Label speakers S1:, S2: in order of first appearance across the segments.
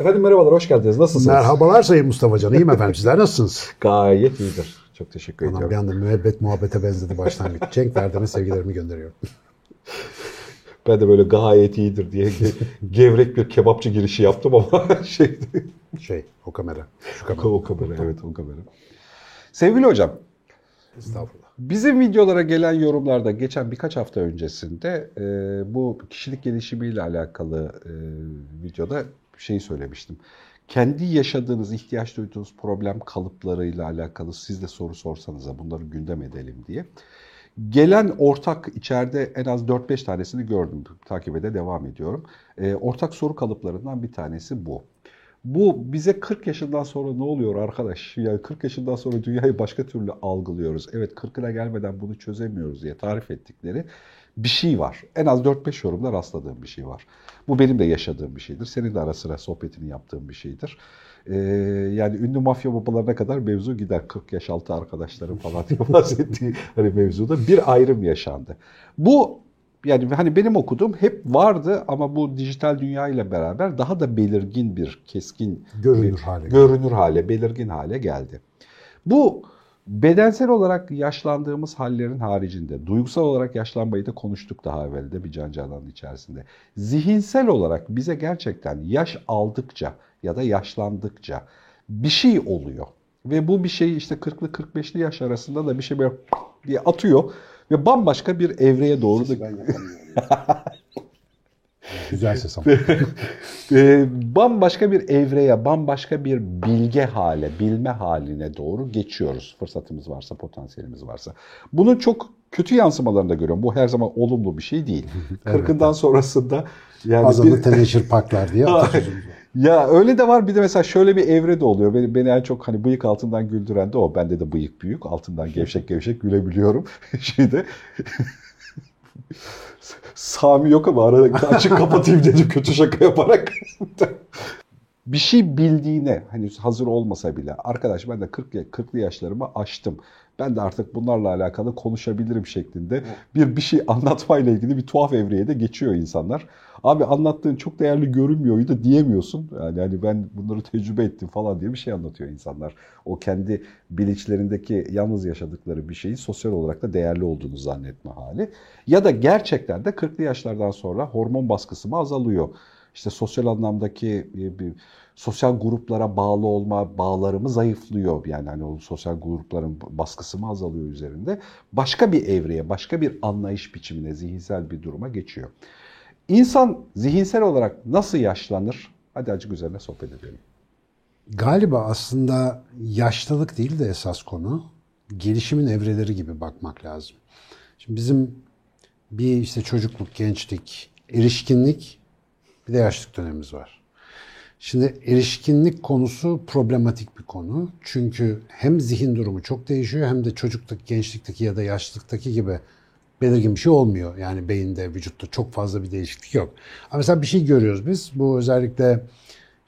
S1: Efendim merhabalar, hoş geldiniz. Nasılsınız?
S2: Merhabalar Sayın Mustafa Can. İyiyim efendim. Sizler nasılsınız?
S1: Gayet iyidir. Çok teşekkür
S2: Anam
S1: ediyorum.
S2: bir anda müebbet muhabbete benzedi başlangıç. Cenk Verdem'e sevgilerimi gönderiyorum.
S1: Ben de böyle gayet iyidir diye ge- gevrek bir kebapçı girişi yaptım ama şeydi.
S2: Şey, o kamera. Şu kamera.
S1: o kamera, evet o kamera. Sevgili hocam,
S2: Estağfurullah.
S1: bizim videolara gelen yorumlarda geçen birkaç hafta öncesinde e, bu kişilik gelişimiyle alakalı e, videoda şeyi söylemiştim. Kendi yaşadığınız, ihtiyaç duyduğunuz problem kalıplarıyla alakalı siz de soru sorsanıza bunları gündem edelim diye. Gelen ortak içeride en az 4-5 tanesini gördüm. Takibe de devam ediyorum. E, ortak soru kalıplarından bir tanesi bu. Bu bize 40 yaşından sonra ne oluyor arkadaş? Yani 40 yaşından sonra dünyayı başka türlü algılıyoruz. Evet 40'ına gelmeden bunu çözemiyoruz diye tarif ettikleri bir şey var. En az 4-5 yorumda rastladığım bir şey var. Bu benim de yaşadığım bir şeydir. Senin de ara sıra sohbetini yaptığın bir şeydir. Ee, yani ünlü mafya babalarına kadar mevzu gider. 40 yaş altı arkadaşlarım falan diye bahsettiği hani mevzuda bir ayrım yaşandı. Bu yani hani benim okuduğum hep vardı ama bu dijital dünya ile beraber daha da belirgin bir keskin
S2: Görünür
S1: bir-
S2: hale geldi.
S1: görünür hale, belirgin hale geldi. Bu bedensel olarak yaşlandığımız hallerin haricinde duygusal olarak yaşlanmayı da konuştuk daha evvel de bir can cananın içerisinde. Zihinsel olarak bize gerçekten yaş aldıkça ya da yaşlandıkça bir şey oluyor. Ve bu bir şey işte 40'lı 45'li yaş arasında da bir şey böyle diye atıyor ve bambaşka bir evreye doğru da.
S2: Güzel ses ama.
S1: e, bambaşka bir evreye, bambaşka bir bilge hale, bilme haline doğru geçiyoruz. Fırsatımız varsa, potansiyelimiz varsa. Bunun çok kötü yansımalarını da görüyorum. Bu her zaman olumlu bir şey değil. Kırkından sonrasında yani
S2: Azanlı
S1: bir-
S2: teneşir paklar diye
S1: ya öyle de var bir de mesela şöyle bir evre de oluyor. Beni, beni en çok hani bıyık altından güldüren de o. Bende de bıyık büyük. Altından gevşek gevşek gülebiliyorum. Şeyde Sami yok ama arada açık kapatayım dedim kötü şaka yaparak. bir şey bildiğine hani hazır olmasa bile arkadaş ben de 40 ya- 40'lı yaşlarımı aştım. Ben de artık bunlarla alakalı konuşabilirim şeklinde bir bir şey anlatmayla ilgili bir tuhaf evreye de geçiyor insanlar. Abi anlattığın çok değerli görünmüyordu diyemiyorsun. Yani hani ben bunları tecrübe ettim falan diye bir şey anlatıyor insanlar. O kendi bilinçlerindeki yalnız yaşadıkları bir şeyi sosyal olarak da değerli olduğunu zannetme hali. Ya da gerçekten de 40'lı yaşlardan sonra hormon baskısı mı azalıyor? İşte sosyal anlamdaki e, bir sosyal gruplara bağlı olma bağlarımı zayıflıyor. Yani hani o sosyal grupların baskısı mı azalıyor üzerinde. Başka bir evreye, başka bir anlayış biçimine, zihinsel bir duruma geçiyor. İnsan zihinsel olarak nasıl yaşlanır? Hadi acık üzerine sohbet edelim.
S2: Galiba aslında yaşlılık değil de esas konu gelişimin evreleri gibi bakmak lazım. Şimdi bizim bir işte çocukluk, gençlik, erişkinlik bir de yaşlık dönemimiz var. Şimdi erişkinlik konusu problematik bir konu. Çünkü hem zihin durumu çok değişiyor hem de çocukluktaki, gençlikteki ya da yaşlılıktaki gibi belirgin bir şey olmuyor. Yani beyinde, vücutta çok fazla bir değişiklik yok. Ama mesela bir şey görüyoruz biz. Bu özellikle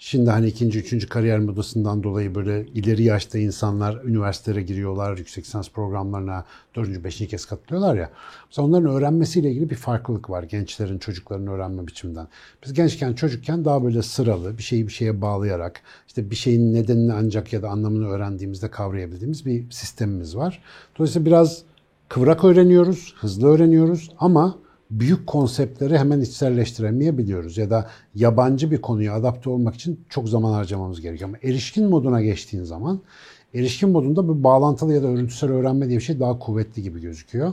S2: şimdi hani ikinci, üçüncü kariyer modasından dolayı böyle ileri yaşta insanlar üniversitelere giriyorlar, yüksek lisans programlarına dördüncü, beşinci kez katılıyorlar ya. Mesela onların öğrenmesiyle ilgili bir farklılık var gençlerin, çocukların öğrenme biçiminden. Biz gençken, çocukken daha böyle sıralı, bir şeyi bir şeye bağlayarak, işte bir şeyin nedenini ancak ya da anlamını öğrendiğimizde kavrayabildiğimiz bir sistemimiz var. Dolayısıyla biraz kıvrak öğreniyoruz, hızlı öğreniyoruz ama büyük konseptleri hemen içselleştiremeyebiliyoruz ya da yabancı bir konuya adapte olmak için çok zaman harcamamız gerekiyor. Ama erişkin moduna geçtiğin zaman erişkin modunda bu bağlantılı ya da örüntüsel öğrenme diye bir şey daha kuvvetli gibi gözüküyor.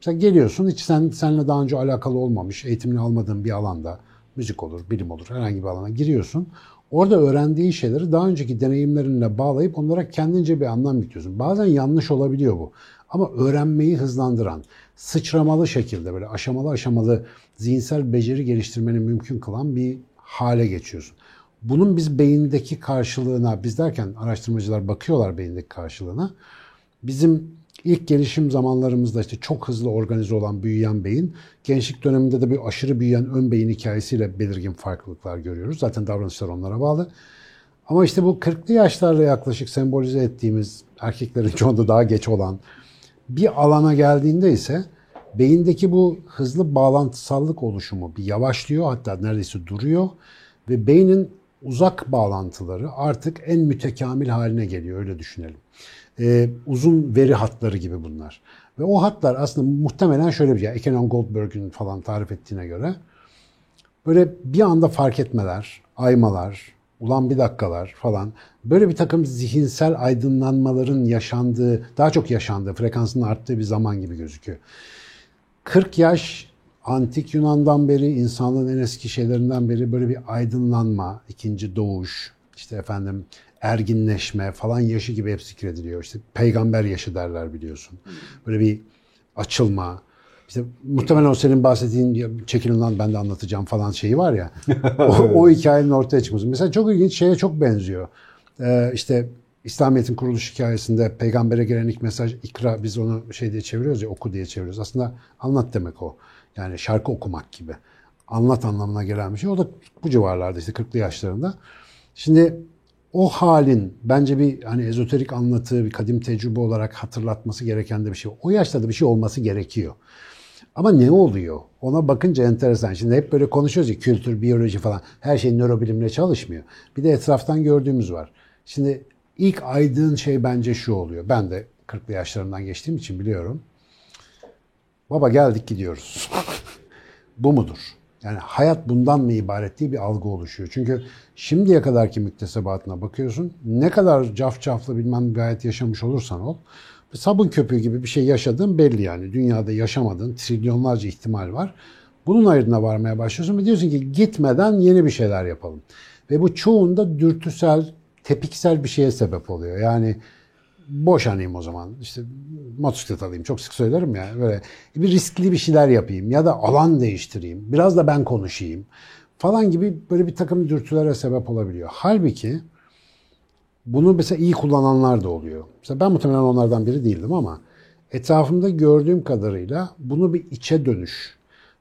S2: Mesela geliyorsun hiç sen seninle daha önce alakalı olmamış, eğitimini almadığın bir alanda müzik olur, bilim olur herhangi bir alana giriyorsun. Orada öğrendiğin şeyleri daha önceki deneyimlerinle bağlayıp onlara kendince bir anlam yüklüyorsun. Bazen yanlış olabiliyor bu. Ama öğrenmeyi hızlandıran, sıçramalı şekilde böyle aşamalı aşamalı zihinsel beceri geliştirmeni mümkün kılan bir hale geçiyorsun. Bunun biz beyindeki karşılığına, biz derken araştırmacılar bakıyorlar beyindeki karşılığına. Bizim ilk gelişim zamanlarımızda işte çok hızlı organize olan büyüyen beyin, gençlik döneminde de bir aşırı büyüyen ön beyin hikayesiyle belirgin farklılıklar görüyoruz. Zaten davranışlar onlara bağlı. Ama işte bu 40'lı yaşlarla yaklaşık sembolize ettiğimiz erkeklerin çoğunda daha geç olan bir alana geldiğinde ise beyindeki bu hızlı bağlantısallık oluşumu bir yavaşlıyor hatta neredeyse duruyor ve beynin uzak bağlantıları artık en mütekamil haline geliyor öyle düşünelim. Ee, uzun veri hatları gibi bunlar. Ve o hatlar aslında muhtemelen şöyle bir şey. Ekenon Goldberg'in falan tarif ettiğine göre böyle bir anda fark etmeler, aymalar, ulan bir dakikalar falan böyle bir takım zihinsel aydınlanmaların yaşandığı, daha çok yaşandığı, frekansının arttığı bir zaman gibi gözüküyor. 40 yaş antik Yunan'dan beri, insanlığın en eski şeylerinden beri böyle bir aydınlanma, ikinci doğuş, işte efendim erginleşme falan yaşı gibi hep zikrediliyor. İşte peygamber yaşı derler biliyorsun. Böyle bir açılma. İşte muhtemelen o senin bahsettiğin çekilin lan ben de anlatacağım falan şeyi var ya. o, o hikayenin ortaya çıkması. Mesela çok ilginç şeye çok benziyor. Ee, işte İslamiyet'in kuruluş hikayesinde peygambere gelen ilk mesaj ikra biz onu şey diye çeviriyoruz ya oku diye çeviriyoruz. Aslında anlat demek o. Yani şarkı okumak gibi. Anlat anlamına gelen bir şey. O da bu civarlarda işte 40'lı yaşlarında. Şimdi o halin bence bir hani ezoterik anlatı, bir kadim tecrübe olarak hatırlatması gereken de bir şey. O yaşta da bir şey olması gerekiyor. Ama ne oluyor? Ona bakınca enteresan. Şimdi hep böyle konuşuyoruz ya kültür, biyoloji falan. Her şey nörobilimle çalışmıyor. Bir de etraftan gördüğümüz var. Şimdi ilk aydın şey bence şu oluyor. Ben de 40'lı yaşlarımdan geçtiğim için biliyorum. Baba geldik gidiyoruz. Bu mudur? Yani hayat bundan mı ibaret diye bir algı oluşuyor. Çünkü şimdiye kadarki müktesebatına bakıyorsun. Ne kadar cafcaflı bilmem bir hayat yaşamış olursan ol. Sabun köpüğü gibi bir şey yaşadığın belli yani. Dünyada yaşamadığın trilyonlarca ihtimal var. Bunun ayrına varmaya başlıyorsun ve diyorsun ki gitmeden yeni bir şeyler yapalım. Ve bu çoğunda dürtüsel, tepiksel bir şeye sebep oluyor. Yani boşanayım o zaman. İşte motosiklet alayım. Çok sık söylerim ya. Böyle bir riskli bir şeyler yapayım ya da alan değiştireyim. Biraz da ben konuşayım falan gibi böyle bir takım dürtülere sebep olabiliyor. Halbuki bunu mesela iyi kullananlar da oluyor. Mesela ben muhtemelen onlardan biri değildim ama etrafımda gördüğüm kadarıyla bunu bir içe dönüş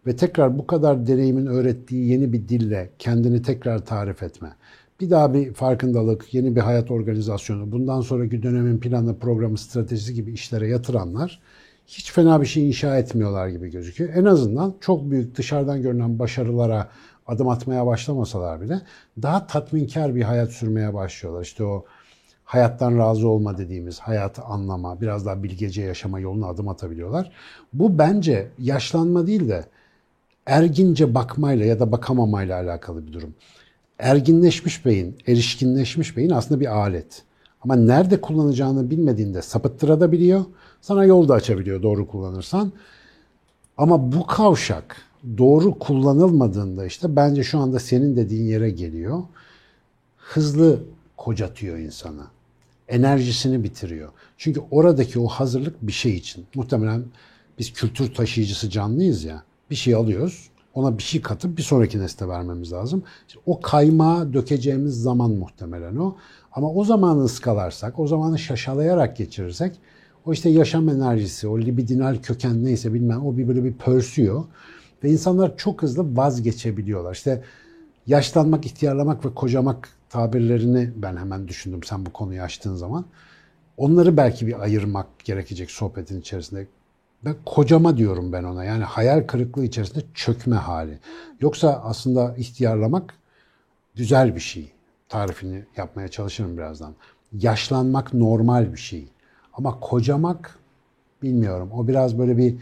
S2: ve tekrar bu kadar deneyimin öğrettiği yeni bir dille kendini tekrar tarif etme bir daha bir farkındalık, yeni bir hayat organizasyonu, bundan sonraki dönemin planı, programı, stratejisi gibi işlere yatıranlar hiç fena bir şey inşa etmiyorlar gibi gözüküyor. En azından çok büyük dışarıdan görünen başarılara adım atmaya başlamasalar bile daha tatminkar bir hayat sürmeye başlıyorlar. İşte o hayattan razı olma dediğimiz, hayatı anlama, biraz daha bilgece yaşama yoluna adım atabiliyorlar. Bu bence yaşlanma değil de ergince bakmayla ya da bakamamayla alakalı bir durum erginleşmiş beyin, erişkinleşmiş beyin aslında bir alet. Ama nerede kullanacağını bilmediğinde sapıttırabiliyor. Sana yol da açabiliyor doğru kullanırsan. Ama bu kavşak doğru kullanılmadığında işte bence şu anda senin dediğin yere geliyor. Hızlı kocatıyor insana. Enerjisini bitiriyor. Çünkü oradaki o hazırlık bir şey için. Muhtemelen biz kültür taşıyıcısı canlıyız ya. Bir şey alıyoruz, ona bir şey katıp bir sonraki nesle vermemiz lazım. İşte o kaymağı dökeceğimiz zaman muhtemelen o. Ama o zamanı ıskalarsak, o zamanı şaşalayarak geçirirsek o işte yaşam enerjisi, o libidinal köken neyse bilmem o bir böyle bir pörsüyor. Ve insanlar çok hızlı vazgeçebiliyorlar. İşte yaşlanmak, ihtiyarlamak ve kocamak tabirlerini ben hemen düşündüm sen bu konuyu açtığın zaman. Onları belki bir ayırmak gerekecek sohbetin içerisinde. Ben kocama diyorum ben ona. Yani hayal kırıklığı içerisinde çökme hali. Yoksa aslında ihtiyarlamak güzel bir şey. Tarifini yapmaya çalışırım birazdan. Yaşlanmak normal bir şey. Ama kocamak bilmiyorum. O biraz böyle bir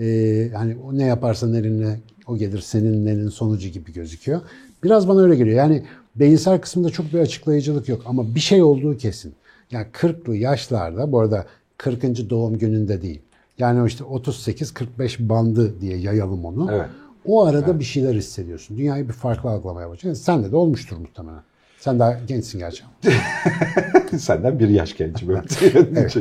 S2: e, hani ne yaparsan elinle o gelir senin elin sonucu gibi gözüküyor. Biraz bana öyle geliyor. Yani beyinsel kısmında çok bir açıklayıcılık yok ama bir şey olduğu kesin. Yani 40'lı yaşlarda bu arada 40. doğum gününde değil. Yani işte 38-45 bandı diye yayalım onu. Evet. O arada evet. bir şeyler hissediyorsun. Dünyayı bir farklı algılamaya başlıyorsun. Sen de de olmuştur muhtemelen. Sen daha gençsin gerçi.
S1: Senden bir yaş gencim. evet.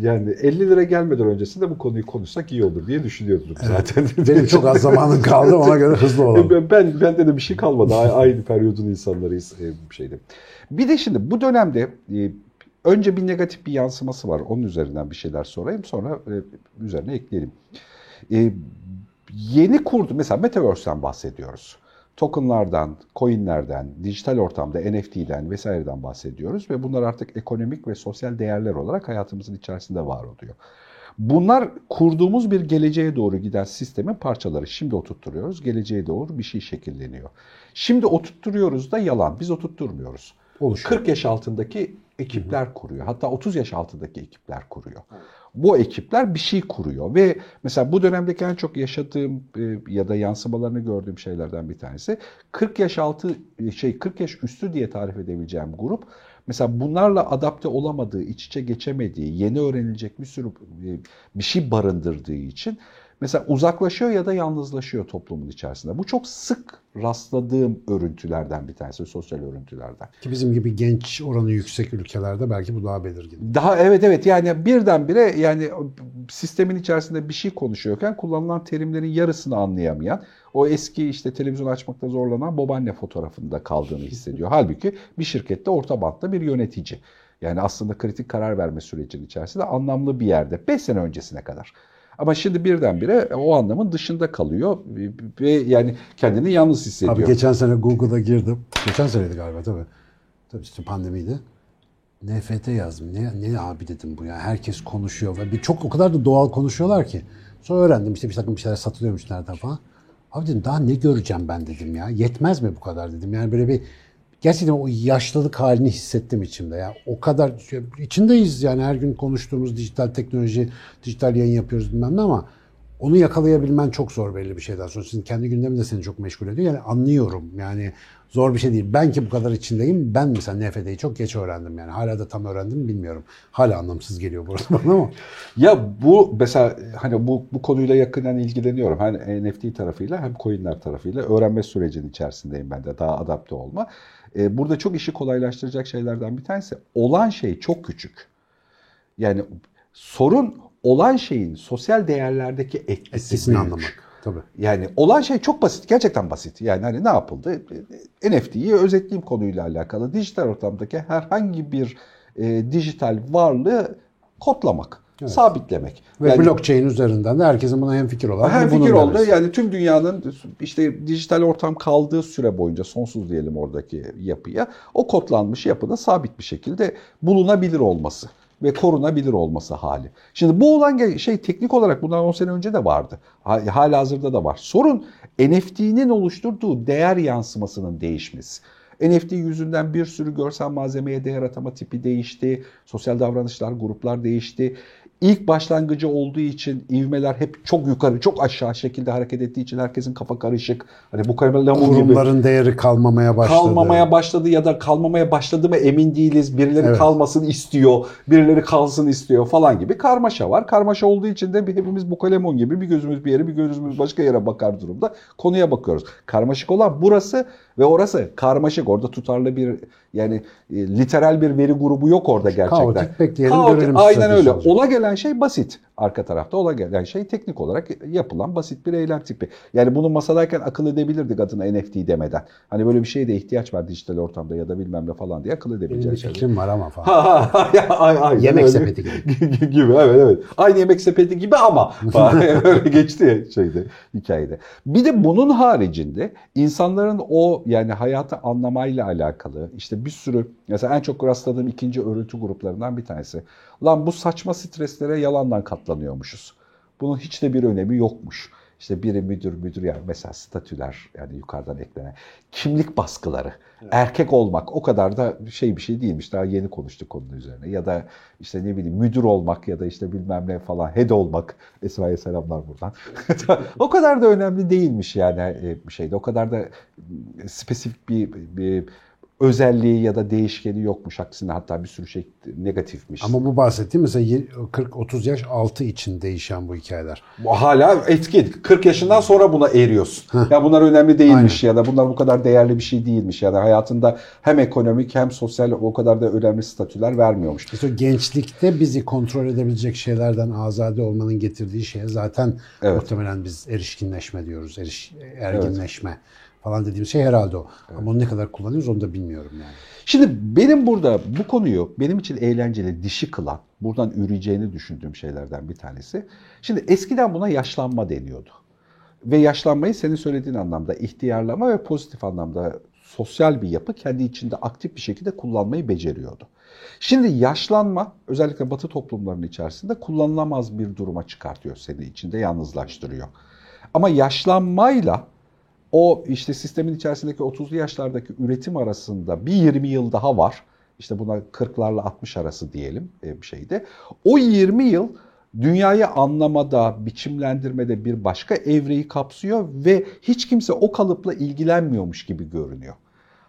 S1: Yani 50 lira gelmeden öncesinde bu konuyu konuşsak iyi olur diye düşünüyordum evet. zaten.
S2: Benim çok az zamanım kaldı ona göre hızlı olalım.
S1: Ben, ben bende de bir şey kalmadı. Aynı periyodun insanlarıyız e, şeyde. Bir de şimdi bu dönemde e, Önce bir negatif bir yansıması var. Onun üzerinden bir şeyler sorayım. Sonra e, üzerine ekleyelim. Yeni kurdu. Mesela Metaverse'den bahsediyoruz. Tokenlardan, coinlerden, dijital ortamda NFT'den vesaireden bahsediyoruz. Ve bunlar artık ekonomik ve sosyal değerler olarak hayatımızın içerisinde var oluyor. Bunlar kurduğumuz bir geleceğe doğru giden sistemin parçaları. Şimdi oturtturuyoruz, geleceğe doğru bir şey şekilleniyor. Şimdi oturtturuyoruz da yalan. Biz oturtturmuyoruz.
S2: Oluşuyor.
S1: 40 yaş altındaki ekipler kuruyor. Hatta 30 yaş altındaki ekipler kuruyor. Bu ekipler bir şey kuruyor ve mesela bu dönemdeki en çok yaşadığım e, ya da yansımalarını gördüğüm şeylerden bir tanesi 40 yaş altı şey 40 yaş üstü diye tarif edebileceğim grup mesela bunlarla adapte olamadığı, iç içe geçemediği, yeni öğrenilecek bir sürü e, bir şey barındırdığı için mesela uzaklaşıyor ya da yalnızlaşıyor toplumun içerisinde. Bu çok sık rastladığım örüntülerden bir tanesi, sosyal örüntülerden.
S2: Ki bizim gibi genç oranı yüksek ülkelerde belki bu daha belirgin.
S1: Daha evet evet yani birdenbire yani sistemin içerisinde bir şey konuşuyorken kullanılan terimlerin yarısını anlayamayan o eski işte televizyon açmakta zorlanan babaanne fotoğrafında kaldığını hissediyor. Halbuki bir şirkette orta bantta bir yönetici. Yani aslında kritik karar verme sürecinin içerisinde anlamlı bir yerde 5 sene öncesine kadar. Ama şimdi birdenbire o anlamın dışında kalıyor ve yani kendini yalnız hissediyor.
S2: Abi geçen sene Google'a girdim. Geçen seneydi galiba tabii. Tabii işte pandemiydi. NFT yazdım. Ne, ne abi dedim bu ya. Herkes konuşuyor ve bir çok o kadar da doğal konuşuyorlar ki. Sonra öğrendim işte bir takım bir şeyler satılıyormuş nereden falan. Abi dedim daha ne göreceğim ben dedim ya. Yetmez mi bu kadar dedim. Yani böyle bir gerçekten o yaşlılık halini hissettim içimde ya. O kadar içindeyiz yani her gün konuştuğumuz dijital teknoloji, dijital yayın yapıyoruz bilmem ne ama onu yakalayabilmen çok zor belli bir şeyden sonra. Sizin kendi gündemin de seni çok meşgul ediyor. Yani anlıyorum. Yani zor bir şey değil. Ben ki bu kadar içindeyim. Ben mesela NFT'yi çok geç öğrendim. Yani hala da tam öğrendim bilmiyorum. Hala anlamsız geliyor bu bana ama.
S1: Ya bu mesela hani bu, bu konuyla yakından ilgileniyorum. Hem NFT tarafıyla hem coinler tarafıyla öğrenme sürecinin içerisindeyim ben de. Daha adapte olma. Ee, burada çok işi kolaylaştıracak şeylerden bir tanesi olan şey çok küçük. Yani sorun olan şeyin sosyal değerlerdeki etkisi
S2: Etkisini
S1: büyük.
S2: anlamak. Tabii.
S1: Yani olan şey çok basit, gerçekten basit. Yani hani ne yapıldı? NFT'yi özetleyeyim konuyla alakalı. Dijital ortamdaki herhangi bir e, dijital varlığı kodlamak,
S2: Evet.
S1: sabitlemek.
S2: Ve
S1: Yani-
S2: blockchain üzerinden de herkesin buna hemfikir olan.
S1: hem fikir oldu.
S2: demesi.
S1: Yani tüm dünyanın işte dijital ortam kaldığı süre boyunca sonsuz diyelim oradaki yapıya o kodlanmış yapının sabit bir şekilde bulunabilir olması ve korunabilir olması hali. Şimdi bu olan şey teknik olarak bundan 10 sene önce de vardı. Ha- Hala hazırda da var. Sorun NFT'nin oluşturduğu değer yansımasının değişmesi. NFT yüzünden bir sürü görsel malzemeye değer atama tipi değişti. Sosyal davranışlar, gruplar değişti. İlk başlangıcı olduğu için ivmeler hep çok yukarı, çok aşağı şekilde hareket ettiği için herkesin kafa karışık. Hani bu lamu gibi
S2: Kurumların değeri kalmamaya başladı.
S1: kalmamaya başladı ya da kalmamaya başladı mı emin değiliz. Birileri
S2: Evet.
S1: kalmasın istiyor, birileri kalsın istiyor falan gibi karmaşa var. Karmaşa olduğu için de hepimiz bu kalemon gibi bir gözümüz bir yere bir gözümüz başka yere bakar durumda konuya bakıyoruz. Karmaşık olan burası ve orası karmaşık. Orada tutarlı bir yani e, literal bir veri grubu yok orada gerçekten.
S2: Kaotik bekleyelim,
S1: Kaotik,
S2: görelim
S1: Aynen öyle.
S2: olacak.
S1: Ola gelen şey basit. Arka tarafta ola gelen şey teknik olarak yapılan basit bir eylem tipi. Yani bunu masadayken akıl edebilirdik adına NFT demeden. Hani böyle bir şeye de ihtiyaç var dijital ortamda ya da bilmem ne falan diye akıl
S2: Benim
S1: edebileceği
S2: bir
S1: şeyler.
S2: fikrim var ama falan.
S1: Ay-
S2: Yemek
S1: öyle.
S2: sepeti gibi.
S1: gibi evet evet. Aynı yemek sepeti gibi ama öyle geçti ya şeyde hikayede. Bir de bunun haricinde insanların o yani hayatı anlamayla alakalı işte bir sürü mesela en çok rastladığım ikinci örüntü gruplarından bir tanesi. Lan bu saçma streslere yalandan katlanıyormuşuz. Bunun hiç de bir önemi yokmuş. İşte biri müdür müdür yani mesela statüler yani yukarıdan eklenen kimlik baskıları. Erkek olmak o kadar da şey bir şey değilmiş. Daha yeni konuştuk konunun üzerine. Ya da işte ne bileyim müdür olmak ya da işte bilmem ne falan head olmak. Esra'ya selamlar buradan. o kadar da önemli değilmiş yani e, bir şeyde. O kadar da e, spesifik bir, bir özelliği ya da değişkeni yokmuş. Aksine hatta bir sürü şey negatifmiş.
S2: Ama bu bahsettiğim mesela 40-30 yaş altı için değişen bu hikayeler.
S1: Bu hala etkin. 40 yaşından sonra buna eriyorsun. Ya bunlar önemli değilmiş ya da bunlar bu kadar değerli bir şey değilmiş ya da hayatında hem ekonomik hem sosyal o kadar da önemli statüler vermiyormuş.
S2: İşte gençlikte bizi kontrol edebilecek şeylerden azade olmanın getirdiği şeye zaten
S1: Evet.
S2: muhtemelen biz erişkinleşme diyoruz. Eriş, erginleşme falan dediğimiz şey herhalde o. Ama onu ne kadar kullanıyoruz onu da bilmiyorum yani.
S1: Şimdi benim burada bu konuyu benim için eğlenceli, dişi kılan, buradan üreyeceğini düşündüğüm şeylerden bir tanesi. Şimdi eskiden buna yaşlanma deniyordu. Ve yaşlanmayı senin söylediğin anlamda ihtiyarlama ve pozitif anlamda sosyal bir yapı kendi içinde aktif bir şekilde kullanmayı beceriyordu. Şimdi yaşlanma özellikle batı toplumlarının içerisinde kullanılamaz bir duruma çıkartıyor seni içinde yalnızlaştırıyor. Ama yaşlanmayla o işte sistemin içerisindeki 30'lu yaşlardaki üretim arasında bir 20 yıl daha var. İşte buna 40'larla 60 arası diyelim e, bir şeyde. O 20 yıl dünyayı anlamada, biçimlendirmede bir başka evreyi kapsıyor ve hiç kimse o kalıpla ilgilenmiyormuş gibi görünüyor.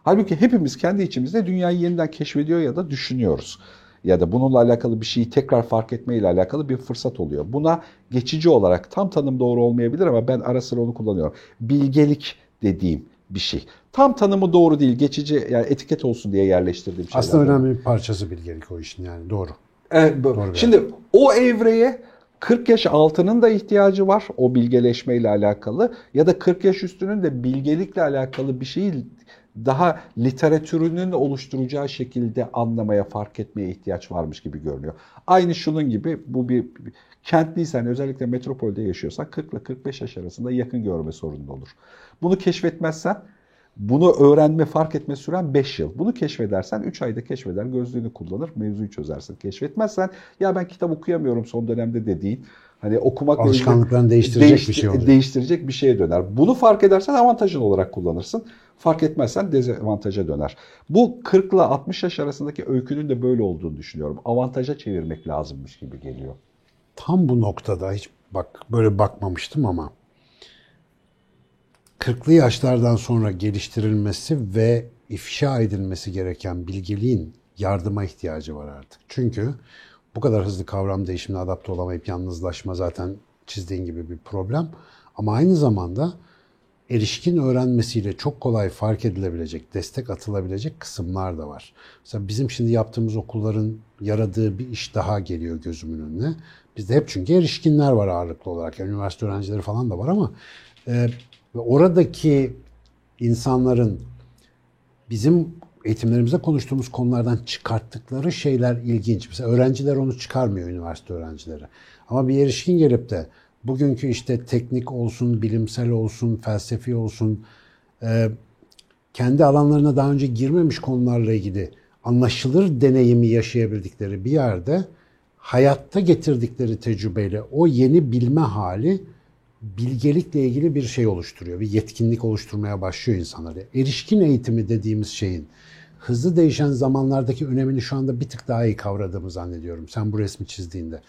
S1: Halbuki hepimiz kendi içimizde dünyayı yeniden keşfediyor ya da düşünüyoruz. Ya da bununla alakalı bir şeyi tekrar fark etme ile alakalı bir fırsat oluyor. Buna geçici olarak tam tanım doğru olmayabilir ama ben ara sıra onu kullanıyorum. Bilgelik dediğim bir şey. Tam tanımı doğru değil. Geçici yani etiket olsun diye yerleştirdiğim şeyler.
S2: Aslında önemli bir parçası bilgelik o işin yani doğru.
S1: Evet,
S2: Doğru
S1: Şimdi o evreye 40 yaş altının da ihtiyacı var o bilgeleşme ile alakalı ya da 40 yaş üstünün de bilgelikle alakalı bir şeyi daha literatürünün oluşturacağı şekilde anlamaya, fark etmeye ihtiyaç varmış gibi görünüyor. Aynı şunun gibi bu bir, kentliysen özellikle metropolde yaşıyorsan 40 ile 45 yaş arasında yakın görme sorunun olur. Bunu keşfetmezsen bunu öğrenme, fark etme süren 5 yıl. Bunu keşfedersen 3 ayda keşfeder, gözlüğünü kullanır, mevzuyu çözersin. Keşfetmezsen ya ben kitap okuyamıyorum son dönemde dediğin hani okumak
S2: alışkanlıklarını değiştirecek değiştir, bir şey olur.
S1: Değiştirecek bir şeye döner. Bunu fark edersen avantajın olarak kullanırsın. Fark etmezsen dezavantaja döner. Bu 40 ile 60 yaş arasındaki öykünün de böyle olduğunu düşünüyorum. Avantaja çevirmek lazımmış gibi geliyor.
S2: Tam bu noktada hiç bak böyle bakmamıştım ama 40'lı yaşlardan sonra geliştirilmesi ve ifşa edilmesi gereken bilgeliğin yardıma ihtiyacı var artık. Çünkü bu kadar hızlı kavram değişimine adapte olamayıp yalnızlaşma zaten çizdiğin gibi bir problem. Ama aynı zamanda erişkin öğrenmesiyle çok kolay fark edilebilecek, destek atılabilecek kısımlar da var. Mesela bizim şimdi yaptığımız okulların yaradığı bir iş daha geliyor gözümün önüne. Bizde hep çünkü erişkinler var ağırlıklı olarak. Yani üniversite öğrencileri falan da var ama e, oradaki insanların bizim eğitimlerimizde konuştuğumuz konulardan çıkarttıkları şeyler ilginç. Mesela öğrenciler onu çıkarmıyor üniversite öğrencileri. Ama bir erişkin gelip de bugünkü işte teknik olsun, bilimsel olsun, felsefi olsun, e, kendi alanlarına daha önce girmemiş konularla ilgili anlaşılır deneyimi yaşayabildikleri bir yerde hayatta getirdikleri tecrübeyle o yeni bilme hali bilgelikle ilgili bir şey oluşturuyor. Bir yetkinlik oluşturmaya başlıyor insanları. Erişkin eğitimi dediğimiz şeyin hızlı değişen zamanlardaki önemini şu anda bir tık daha iyi kavradığımı zannediyorum. Sen bu resmi çizdiğinde.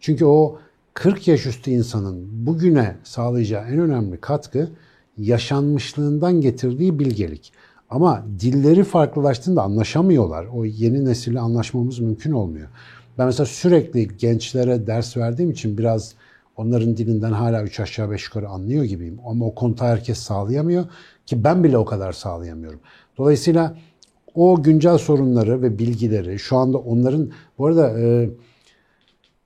S2: Çünkü o 40 yaş üstü insanın bugüne sağlayacağı en önemli katkı yaşanmışlığından getirdiği bilgelik. Ama dilleri farklılaştığında anlaşamıyorlar. O yeni nesille anlaşmamız mümkün olmuyor. Ben mesela sürekli gençlere ders verdiğim için biraz onların dilinden hala üç aşağı beş yukarı anlıyor gibiyim. Ama o kontağı herkes sağlayamıyor ki ben bile o kadar sağlayamıyorum. Dolayısıyla o güncel sorunları ve bilgileri şu anda onların bu arada e,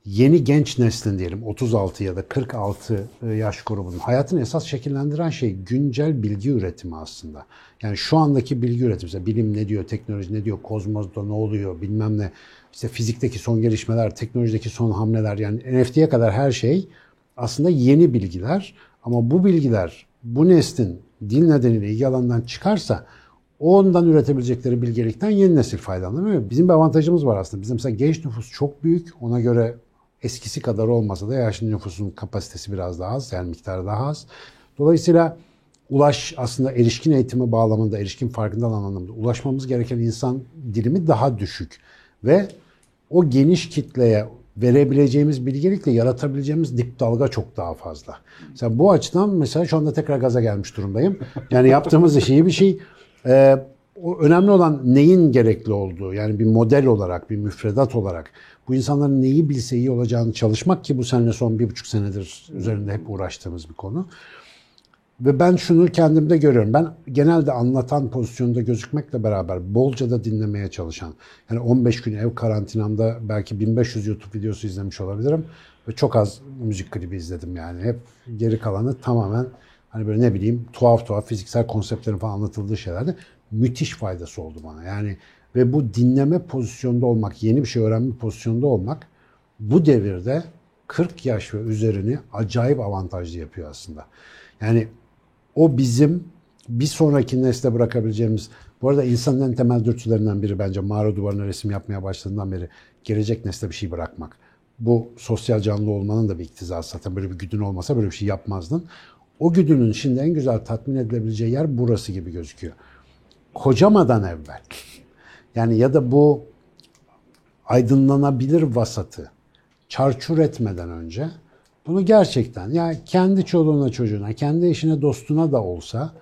S2: yeni genç neslin diyelim 36 ya da 46 e, yaş grubunun hayatını esas şekillendiren şey güncel bilgi üretimi aslında. Yani şu andaki bilgi üretimi, mesela bilim ne diyor, teknoloji ne diyor, kozmosta ne oluyor bilmem ne, işte fizikteki son gelişmeler, teknolojideki son hamleler yani NFT'ye kadar her şey aslında yeni bilgiler. Ama bu bilgiler bu neslin dil nedeniyle ilgi alanından çıkarsa ondan üretebilecekleri bilgelikten yeni nesil faydalanıyor. Bizim bir avantajımız var aslında. Bizim mesela genç nüfus çok büyük. Ona göre eskisi kadar olmasa da yaşlı nüfusun kapasitesi biraz daha az, yani miktarı daha az. Dolayısıyla ulaş aslında erişkin eğitimi bağlamında, erişkin farkındalığı anlamında ulaşmamız gereken insan dilimi daha düşük. Ve o geniş kitleye verebileceğimiz bilgelikle yaratabileceğimiz dip dalga çok daha fazla. Mesela bu açıdan mesela şu anda tekrar gaza gelmiş durumdayım. Yani yaptığımız iş iyi bir şey. Ee, o önemli olan neyin gerekli olduğu yani bir model olarak, bir müfredat olarak bu insanların neyi bilse iyi olacağını çalışmak ki bu seninle son bir buçuk senedir üzerinde hep uğraştığımız bir konu. Ve ben şunu kendimde görüyorum. Ben genelde anlatan pozisyonda gözükmekle beraber bolca da dinlemeye çalışan. Yani 15 gün ev karantinamda belki 1500 YouTube videosu izlemiş olabilirim. Ve çok az müzik klibi izledim yani. Hep geri kalanı tamamen hani böyle ne bileyim tuhaf tuhaf fiziksel konseptlerin falan anlatıldığı şeylerde müthiş faydası oldu bana. Yani ve bu dinleme pozisyonda olmak, yeni bir şey öğrenme pozisyonda olmak bu devirde 40 yaş ve üzerini acayip avantajlı yapıyor aslında. Yani o bizim bir sonraki nesle bırakabileceğimiz Bu arada insanın en temel dürtülerinden biri bence mağara duvarına resim yapmaya başladığından beri gelecek nesle bir şey bırakmak. Bu sosyal canlı olmanın da bir iktizası zaten. Böyle bir güdün olmasa böyle bir şey yapmazdın. O güdünün şimdi en güzel tatmin edilebileceği yer burası gibi gözüküyor. Kocamadan evvel. Yani ya da bu aydınlanabilir vasatı çarçur etmeden önce bunu gerçekten yani kendi çoluğuna çocuğuna, kendi eşine dostuna da olsa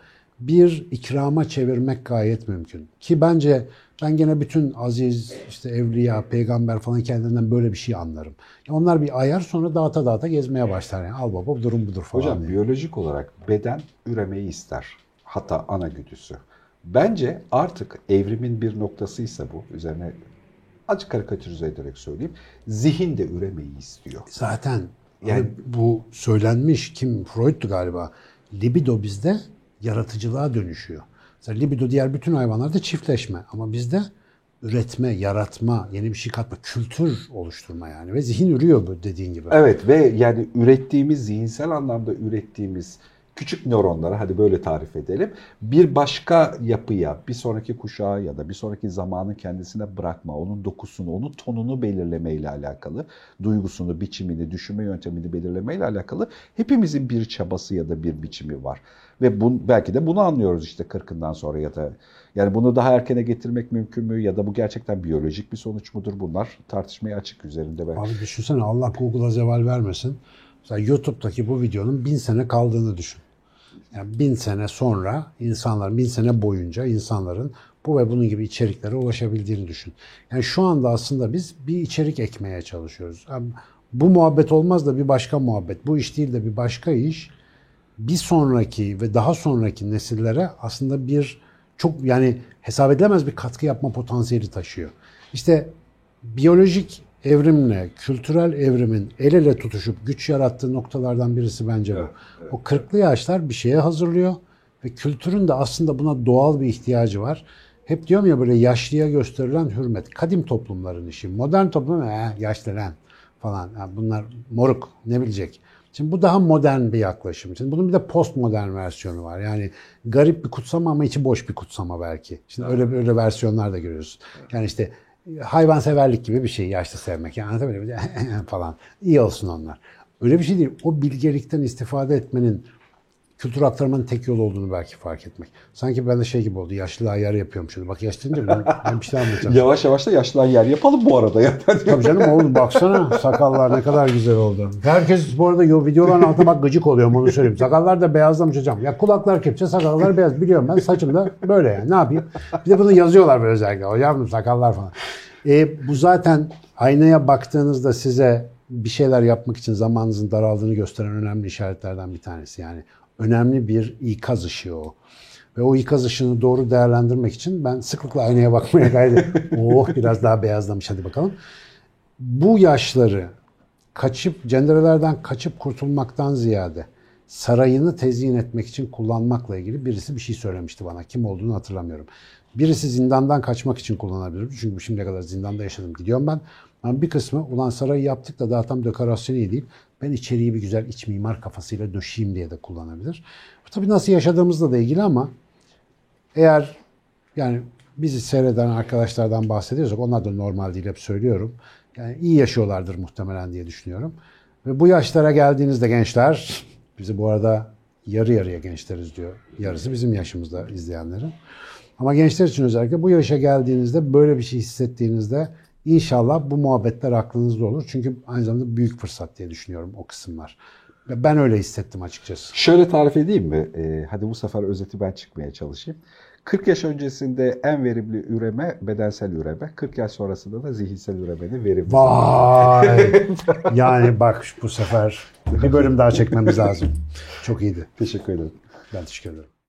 S2: bir ikrama çevirmek gayet mümkün. Ki bence ben gene bütün aziz, işte evliya, peygamber falan kendinden böyle bir şey anlarım. Onlar bir ayar sonra dağıta dağıta gezmeye başlar. Yani al baba durum budur falan
S1: Hocam
S2: diye.
S1: biyolojik olarak beden üremeyi ister. Hatta ana güdüsü. Bence artık evrimin bir noktasıysa bu. Üzerine açık karikatürize ederek söyleyeyim. Zihin de üremeyi istiyor.
S2: Zaten
S1: Yani-
S2: bu söylenmiş kim Freud'tu galiba. Libido bizde yaratıcılığa dönüşüyor. Mesela libido diğer bütün hayvanlarda çiftleşme ama bizde üretme, yaratma, yeni bir şey katma, kültür oluşturma yani ve zihin ürüyor bu dediğin gibi.
S1: Evet ve yani ürettiğimiz, zihinsel anlamda ürettiğimiz küçük nöronlara hadi böyle tarif edelim. Bir başka yapıya, bir sonraki kuşağa ya da bir sonraki zamanın kendisine bırakma, onun dokusunu, onun tonunu belirlemeyle alakalı, duygusunu, biçimini, düşünme yöntemini belirlemeyle alakalı hepimizin bir çabası ya da bir biçimi var. Ve bu, belki de bunu anlıyoruz işte 40'ından sonra ya da yani bunu daha erkene getirmek mümkün mü ya da bu gerçekten biyolojik bir sonuç mudur bunlar tartışmaya açık üzerinde belki.
S2: Abi düşünsene Allah Google'a zeval vermesin. Mesela YouTube'daki bu videonun bin sene kaldığını düşün. Yani bin sene sonra insanlar, bin sene boyunca insanların bu ve bunun gibi içeriklere ulaşabildiğini düşün. Yani şu anda aslında biz bir içerik ekmeye çalışıyoruz. Yani bu muhabbet olmaz da bir başka muhabbet. Bu iş değil de bir başka iş. Bir sonraki ve daha sonraki nesillere aslında bir çok yani hesap edilemez bir katkı yapma potansiyeli taşıyor. İşte biyolojik evrimle kültürel evrimin el ele tutuşup güç yarattığı noktalardan birisi bence bu. O 40'lı yaşlar bir şeye hazırlıyor ve kültürün de aslında buna doğal bir ihtiyacı var. Hep diyorum ya böyle yaşlıya gösterilen hürmet. Kadim toplumların işi. Modern toplum eh, yaşlı lan falan. Yani bunlar moruk ne bilecek. Şimdi bu daha modern bir yaklaşım. Şimdi bunun bir de postmodern versiyonu var. Yani garip bir kutsama ama içi boş bir kutsama belki. Şimdi öyle öyle versiyonlar da görüyoruz. Yani işte hayvanseverlik gibi bir şey yaşlı sevmek. Yani anlatabiliyor muyum? falan. İyi olsun onlar. Öyle bir şey değil. O bilgelikten istifade etmenin kültür aktarmanın tek yolu olduğunu belki fark etmek. Sanki ben de şey gibi oldu. Yaşlılığa yer yapıyorum şimdi. Bak yaşlanınca ben, ben bir şey anlatacağım.
S1: Yavaş yavaş da yaşlılar yer yapalım bu arada ya.
S2: Tabii canım oğlum baksana sakallar ne kadar güzel oldu. Herkes bu arada yo- videoların altına bak gıcık oluyorum onu söyleyeyim. Sakallar da beyazlamış hocam. Ya kulaklar kepçe sakallar beyaz biliyorum ben saçım da böyle yani ne yapayım. Bir de bunu yazıyorlar böyle özellikle hocam sakallar falan. E, bu zaten aynaya baktığınızda size bir şeyler yapmak için zamanınızın daraldığını gösteren önemli işaretlerden bir tanesi. Yani önemli bir ikaz ışığı o. Ve o ikaz ışığını doğru değerlendirmek için ben sıklıkla aynaya bakmaya gayret. Oh biraz daha beyazlamış hadi bakalım. Bu yaşları kaçıp cenderelerden kaçıp kurtulmaktan ziyade sarayını tezyin etmek için kullanmakla ilgili birisi bir şey söylemişti bana. Kim olduğunu hatırlamıyorum. Birisi zindandan kaçmak için kullanabilir. Çünkü şimdiye kadar zindanda yaşadım. Gidiyorum ben. Ama bir kısmı ulan sarayı yaptık da daha tam dekorasyonu iyi değil. Ben içeriği bir güzel iç mimar kafasıyla döşeyim diye de kullanabilir. Bu tabii nasıl yaşadığımızla da ilgili ama eğer yani bizi seyreden arkadaşlardan bahsediyorsak onlar da normal değil hep söylüyorum. Yani iyi yaşıyorlardır muhtemelen diye düşünüyorum. Ve bu yaşlara geldiğinizde gençler, bizi bu arada yarı yarıya gençleriz diyor. Yarısı bizim yaşımızda izleyenlerin. Ama gençler için özellikle bu yaşa geldiğinizde böyle bir şey hissettiğinizde inşallah bu muhabbetler aklınızda olur. Çünkü aynı zamanda büyük fırsat diye düşünüyorum o kısımlar. Ben öyle hissettim açıkçası.
S1: Şöyle tarif edeyim mi? Ee, hadi bu sefer özeti ben çıkmaya çalışayım. 40 yaş öncesinde en verimli üreme bedensel üreme. 40 yaş sonrasında da zihinsel üremenin verimli.
S2: Vay! yani bak bu sefer bir bölüm daha çekmemiz lazım. Çok iyiydi.
S1: Teşekkür ederim.
S2: Ben teşekkür ederim.